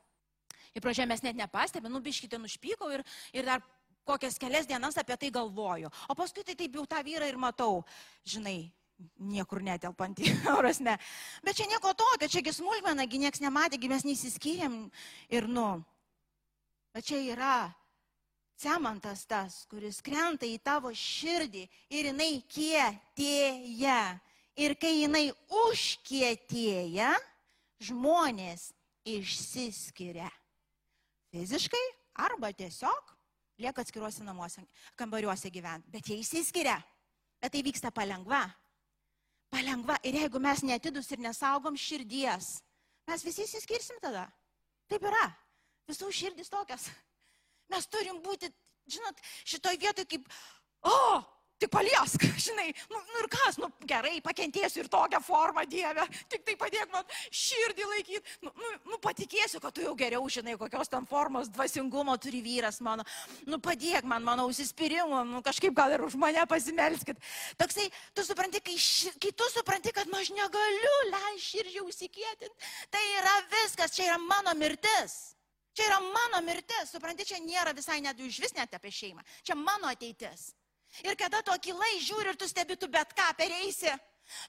Ir pradžioje mes net nepastebėjome, nubiškite, nušpykau ir, ir dar kokias kelias dienas apie tai galvoju. O paskui tai taip jau tą vyrą ir matau, žinai, niekur netelpantį, prasme. Bet čia nieko tokio, čiagi smulkmena, gi nieks nematė, gi mes neįsiskyrėm ir nu. Bet čia yra cemantas tas, kuris krenta į tavo širdį ir jinai kietėja. Ir kai jinai užkietėja, žmonės išsiskiria. Fiziškai arba tiesiog lieka atskiruose namuose, kambariuose gyventi. Bet jie išsiskiria. Bet tai vyksta palengva. Palengva. Ir jeigu mes netidus ir nesaugom širdies, mes visi įsiskirsim tada. Taip yra. Visų širdis tokias. Mes turim būti žinot, šitoj vietoj kaip, o, Tik paliesk, žinai, nu, nu ir kas, nu gerai, pakentėsiu ir tokią formą Dievę, tik tai padėk man širdį laikyti, nu, nu, nu patikėsiu, kad tu jau geriau žinai, kokios tam formos dvasingumo turi vyras mano, nu padėk man mano užsispyrimu, nu kažkaip gal ir už mane pasimelskit. Toksai, tu supranti, kai, ši, kai tu supranti, kad nu, aš negaliu leisti širdžiai užsikėtinti, tai yra viskas, čia yra mano mirtis. Čia yra mano mirtis, supranti, čia nėra visai net iš vis net apie šeimą, čia mano ateitis. Ir kada tu akilai žiūri ir tu stebi, tu bet ką pereisi.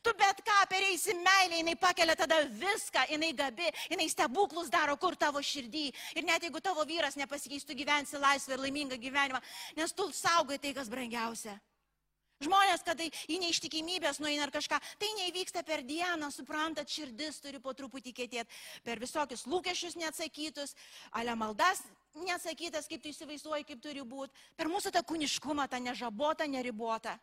Tu bet ką pereisi meilė, jinai pakelia tada viską, jinai gabi, jinai stebuklus daro kur tavo širdį. Ir net jeigu tavo vyras nepasikeistų, gyvensi laisvą ir laimingą gyvenimą, nes tu saugai tai, kas brangiausia. Žmonės, kada į neištikimybės nueina ar kažką, tai neįvyksta per dieną, suprantat, širdis turi po truputį kėtėti, per visokius lūkesčius neatsakytus, ale maldas nesakytas, kaip tu įsivaizduoji, kaip turi būti, per mūsų tą kūniškumą, tą nežabotą, neribotą.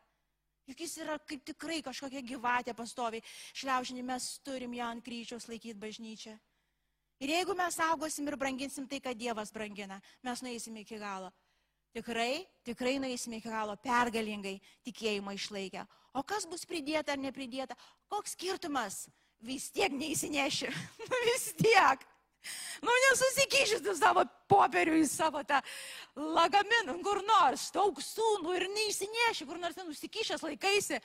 Juk jis yra kaip tikrai kažkokia gyvatė pastoviai. Šliaužinį mes turim ją ant kryčiaus laikyti bažnyčią. Ir jeigu mes saugosim ir branginsim tai, ką Dievas brangina, mes nueisim iki galo. Tikrai, tikrai nueisim iki galo pergalingai tikėjimą išlaikę. O kas bus pridėta ar nepridėta, koks skirtumas, vis tiek neįsineši. vis tiek. Nu, nesusikišęs tu savo popierių į savo tą lagaminą, kur nors, daug sūnų ir neįsineši, kur nors ten užsikišęs laikaisi.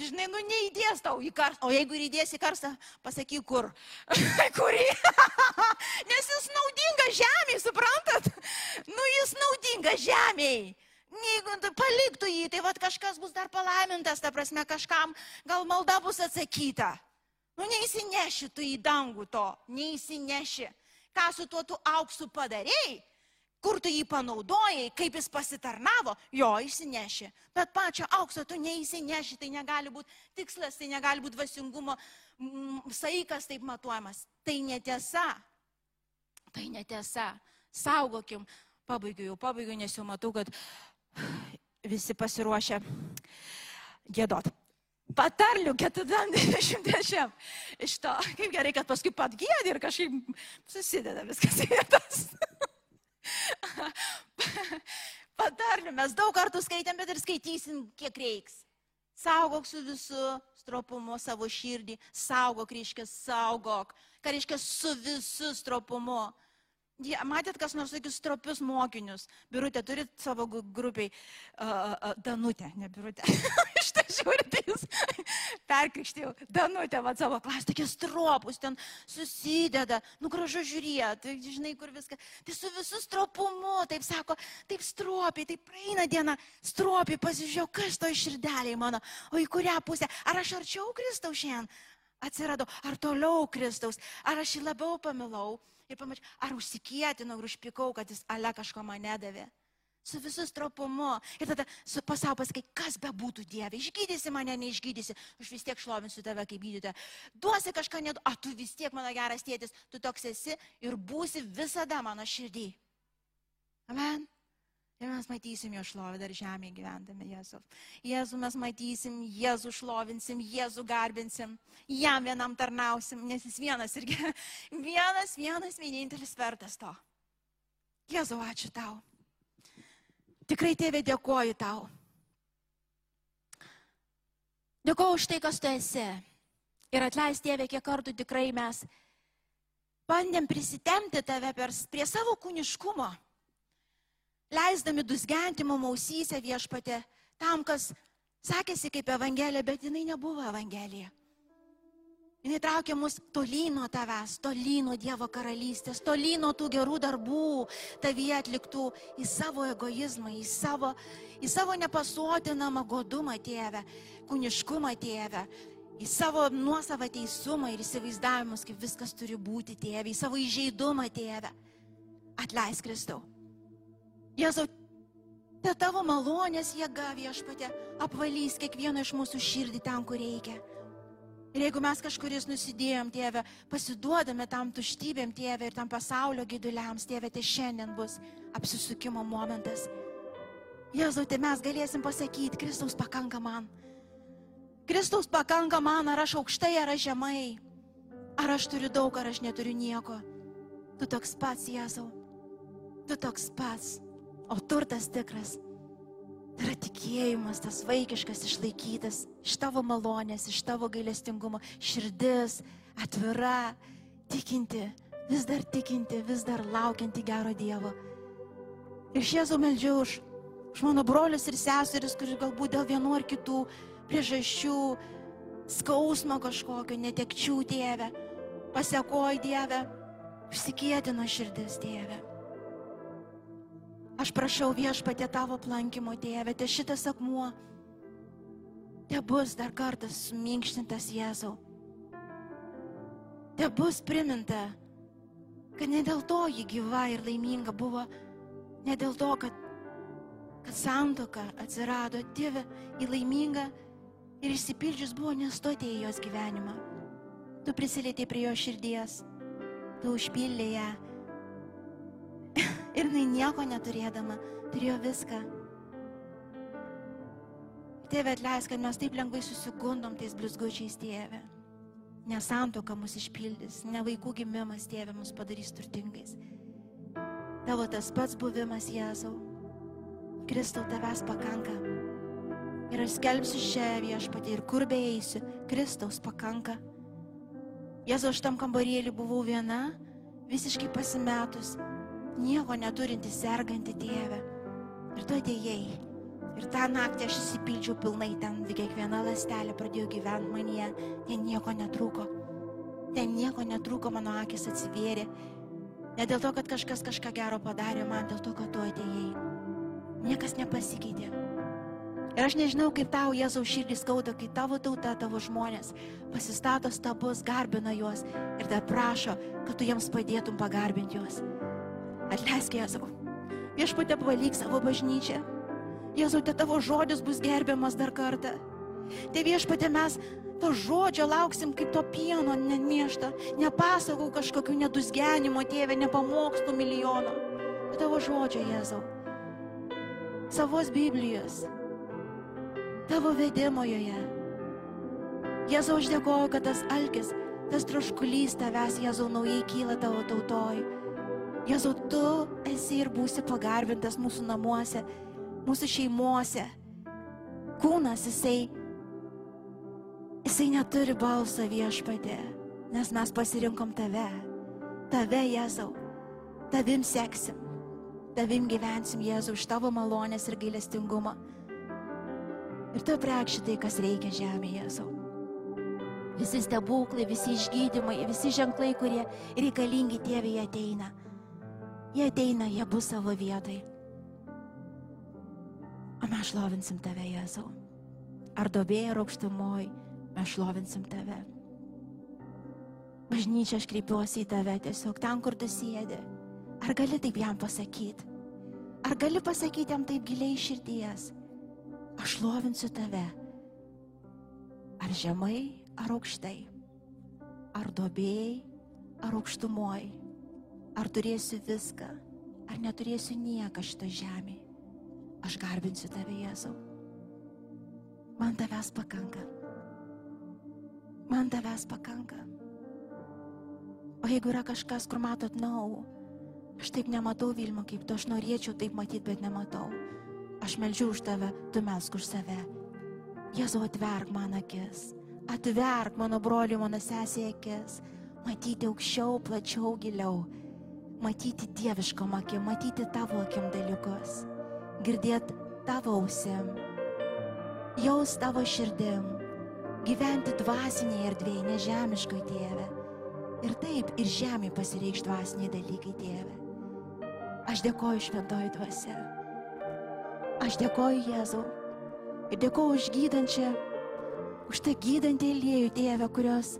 Žinai, nu neįdės tau į karstą. O jeigu ir įdės į karstą, pasakyk kur. Kurį? Nes jis naudingas žemiai, suprantat? Nu, jis naudingas žemiai. Jeigu tu paliktų jį, tai vad kažkas bus dar palaimintas, ta prasme, kažkam gal malda bus atsakyta. Nu, neįsineši tu į dangų to, neįsineši. Ką su tuo tu auksu padarėjai, kur tu jį panaudojai, kaip jis pasitarnavo, jo įsineši. Bet pačio aukso tu neįsineši, tai negali būti tikslas, tai negali būti vasingumo mm, saikas taip matuojamas. Tai netiesa. Tai netiesa. Saugokim. Pabaigiu jau, pabaigiu, nes jau matau, kad visi pasiruošę gėdot patarlių 40 iš to. Kaip gerai, kad paskui pat gėdė ir kažkaip susideda viskas į vietas. patarlių mes daug kartų skaitėm, bet ir skaitysim, kiek reiks. Saugok su visu stropumu savo širdį, saugok, reiškia, saugok, ką reiškia su visu stropumu. Matėt, kas nors tokius stropius mokinius. Birutė, turit savo grupiai. Uh, uh, Danutė, ne Birutė. Iš tai žiūrite, jūs perkrikštėjau. Danutė, va savo klasę, tokie stropus ten susideda. Nu, gražu žiūrėti, tai žinai, kur viską. Tai su visų stropumu, taip sako, taip stropiai, taip praeina diena, stropiai pasižiūrėjau, kas to iširdeliai mano. O į kurią pusę? Ar aš arčiau Kristaus šiandien atsiradau, ar toliau Kristaus, ar aš jį labiau pamilau? ir pamačiau, ar užsikėtinau ir užpikau, kad jis ale kažko man nedavė. Su visu stropumu. Ir tada su pasau pasakai, kas be būtų Dieve. Išgydysi mane, neišgydysi. Aš vis tiek šlovinsiu tave kaip gydytoja. Duosi kažką, net, o tu vis tiek mano geras tėtis. Tu toks esi ir būsi visada mano širdį. Amen. Ir mes matysim jo šlovę dar žemėje gyvendami Jėzų. Jėzų mes matysim, Jėzų šlovinsim, Jėzų garbinsim, jam vienam tarnausim, nes jis vienas irgi, vienas, vienas, vienintelis vertas to. Jėzau, ačiū tau. Tikrai tėvė dėkoju tau. Dėkoju už tai, kas tu esi. Ir atleis tėvė, kiek kartų tikrai mes bandėm prisitemti tave per, prie savo kūniškumo leisdami dusgenti mum ausyse viešpatė, tam, kas sakėsi kaip Evangelija, bet jinai nebuvo Evangelija. Jis traukė mus tolyn nuo tavęs, tolyn nuo Dievo karalystės, tolyn nuo tų gerų darbų, tavyje atliktų į savo egoizmą, į savo, į savo nepasuotinamą godumą tėvę, kūniškumą tėvę, į savo nuosavą teisumą ir įsivaizdavimus, kaip viskas turi būti tėvė, į savo įžeidumą tėvę. Atleisk Kristau. Jėzau, te tavo malonės jėga viešpatė apvalys kiekvieną iš mūsų širdį ten, kur reikia. Ir jeigu mes kažkuris nusidėjom, tėve, pasiduodame tam tuštybėm, tėve, ir tam pasaulio gyduliams, tėve, tai šiandien bus apsisukimo momentas. Jėzau, tai mes galėsim pasakyti, Kristaus pakanka man. Kristaus pakanka man, ar aš aukštai, ar aš žemai. Ar aš turiu daug, ar aš neturiu nieko. Tu toks pats, Jėzau. Tu toks pats. O turtas tikras tai yra tikėjimas, tas vaikiškas išlaikytas iš tavo malonės, iš tavo gailestingumo, širdis atvira, tikinti, vis dar tikinti, vis dar laukianti gero Dievo. Ir Jėzų meldžiu už, už mano brolius ir seseris, kuris galbūt dėl vienų ar kitų priežasčių, skausmo kažkokio, netekčių Dieve, pasiekoj Dieve, užsikėtino širdis Dieve. Aš prašau viešpatė tavo plankymo, Dieve, te šitas akmuo, te bus dar kartas suminkštintas Jėzau. Te bus priminta, kad ne dėl to ji gyva ir laiminga buvo, ne dėl to, kad, kad santoka atsirado, Dieve, į laimingą ir išsipildžius buvo nestoti į jos gyvenimą. Tu prisilietei prie jo širdies, tu užpildė ją. Ir jinai nieko neturėdama, turėjo viską. Tėve atleis, kad mes taip lengvai susigundom tais blizgučiais, tėve. Nesantoka mus išpildys, ne vaikų gimimas, tėve, mus padarys turtingais. Tavo tas pats buvimas, Jėzau. Kristau, tavęs pakanka. Ir aš skelbsiu šią viešpatį ir kur beeisiu, Kristaus pakanka. Jėzau, aš tam kambarėlį buvau viena, visiškai pasimetus, nieko neturinti serganti tėvę. Ir tu atėjai. Ir tą naktį aš įsipildžiau pilnai ten, kiekviena lastelė pradėjo gyventi manyje, ten nieko netrūko. Ten nieko netrūko, mano akis atsivėrė. Ne dėl to, kad kažkas kažką gero padarė man, dėl to, kad tu atėjai. Niekas nepasikeitė. Ir aš nežinau, kaip tau Jėzaus širdį skauda, kai tavo tauta, tavo žmonės pasistato stabus, garbina juos ir dar prašo, kad tu jiems padėtum pagarbinti juos. Atleisk Jėzau. Viešpatė pavalyk savo bažnyčią. Jėzau, te tavo žodis bus gerbiamas dar kartą. Te viešpatė mes to žodžio lauksim kaip to pieno nemiešta. Nepasakau kažkokių nedusgenimo, tėvė, nepamokslų milijono. Bet tavo žodžio, Jėzau. Savos Biblijos. Tavo vedimo joje. Jėzau, aš dėkoju, kad tas alkis, tas troškulys tavęs, Jėzau, naujai kyla tavo tautoj. Jėzau, tu esi ir būsi pagarbintas mūsų namuose, mūsų šeimuose. Kūnas, jisai, jisai neturi balsą viešpatė, nes mes pasirinkom tave. Tave, Jėzau, tavim seksim, tavim gyvensim, Jėzau, už tavo malonės ir gailestingumą. Ir tu prekši tai, kas reikia žemėje, Jėzau. Visi stebuklai, visi išgydymai, visi ženklai, kurie reikalingi tėvai ateina. Jie ateina, jie bus savo vietai. O mes šlovinsim tave, Jėzau. Ar dobėje, ar aukštumoj, mes šlovinsim tave. Bažnyčia, aš kreipiuosi į tave tiesiog ten, kur tu sėdi. Ar gali taip jam pasakyti? Ar gali pasakyti jam taip giliai širdies? Aš šlovinsiu tave. Ar žemai, ar aukštai? Ar dobėjai, ar aukštumoj? Ar turėsiu viską, ar neturėsiu nieką šito žemėje. Aš garbinsiu tave, Jėzau. Man tavęs pakanka. Man tavęs pakanka. O jeigu yra kažkas, kur matot, nau, aš taip nematau Vilmo, kaip tu, aš norėčiau taip matyti, bet nematau. Aš melžiu už tave, tu melsk už save. Jėzau, atverk man akis. Atverk mano brolių, mano sesė akis. Matyti aukščiau, plačiau, giliau matyti dieviškom akim, matyti tavo akim dalykus, girdėti tavo ausim, jaus tavo širdim, gyventi dvasinėje erdvėje, nežemiškoje tėve. Ir taip, ir žemė pasireikš dvasiniai dalykai tėve. Aš dėkoju šventoji dvasia. Aš dėkoju Jėzau. Ir dėkoju už gydančią, už tą gydantį aliejų tėvę, kurios,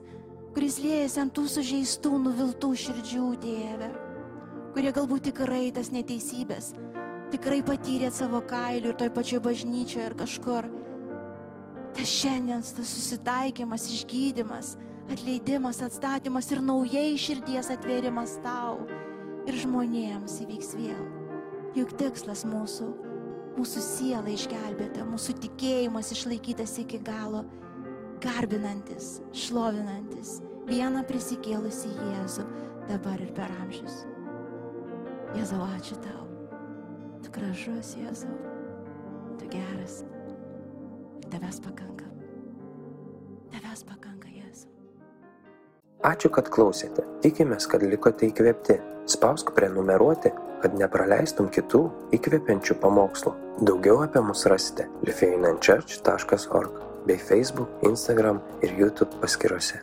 kuris liejasi ant tų sužeistų, nuviltų širdžių tėvę kurie galbūt tikrai tas neteisybės, tikrai patyrėt savo kailių ir toj pačioj bažnyčioje ir kažkur. Tas šiandien tas susitaikymas, išgydymas, atleidimas, atstatymas ir naujai širdies atvėrimas tau ir žmonėms įvyks vėl. Juk tikslas mūsų, mūsų siela išgelbėta, mūsų tikėjimas išlaikytas iki galo, garbinantis, šlovinantis vieną prisikėlusi Jėzų dabar ir per amžius. Jėzau, ačiū tau. Tu gražus, Jėzau. Tu geras. Tavęs pakanka. Tavęs pakanka, Jėzau. Ačiū, kad klausėte. Tikimės, kad likote įkvėpti. Spausk prenumeruoti, kad nepraleistum kitų įkvepiančių pamokslų. Daugiau apie mus rasite lifeinanchurch.org bei Facebook, Instagram ir YouTube paskyrose.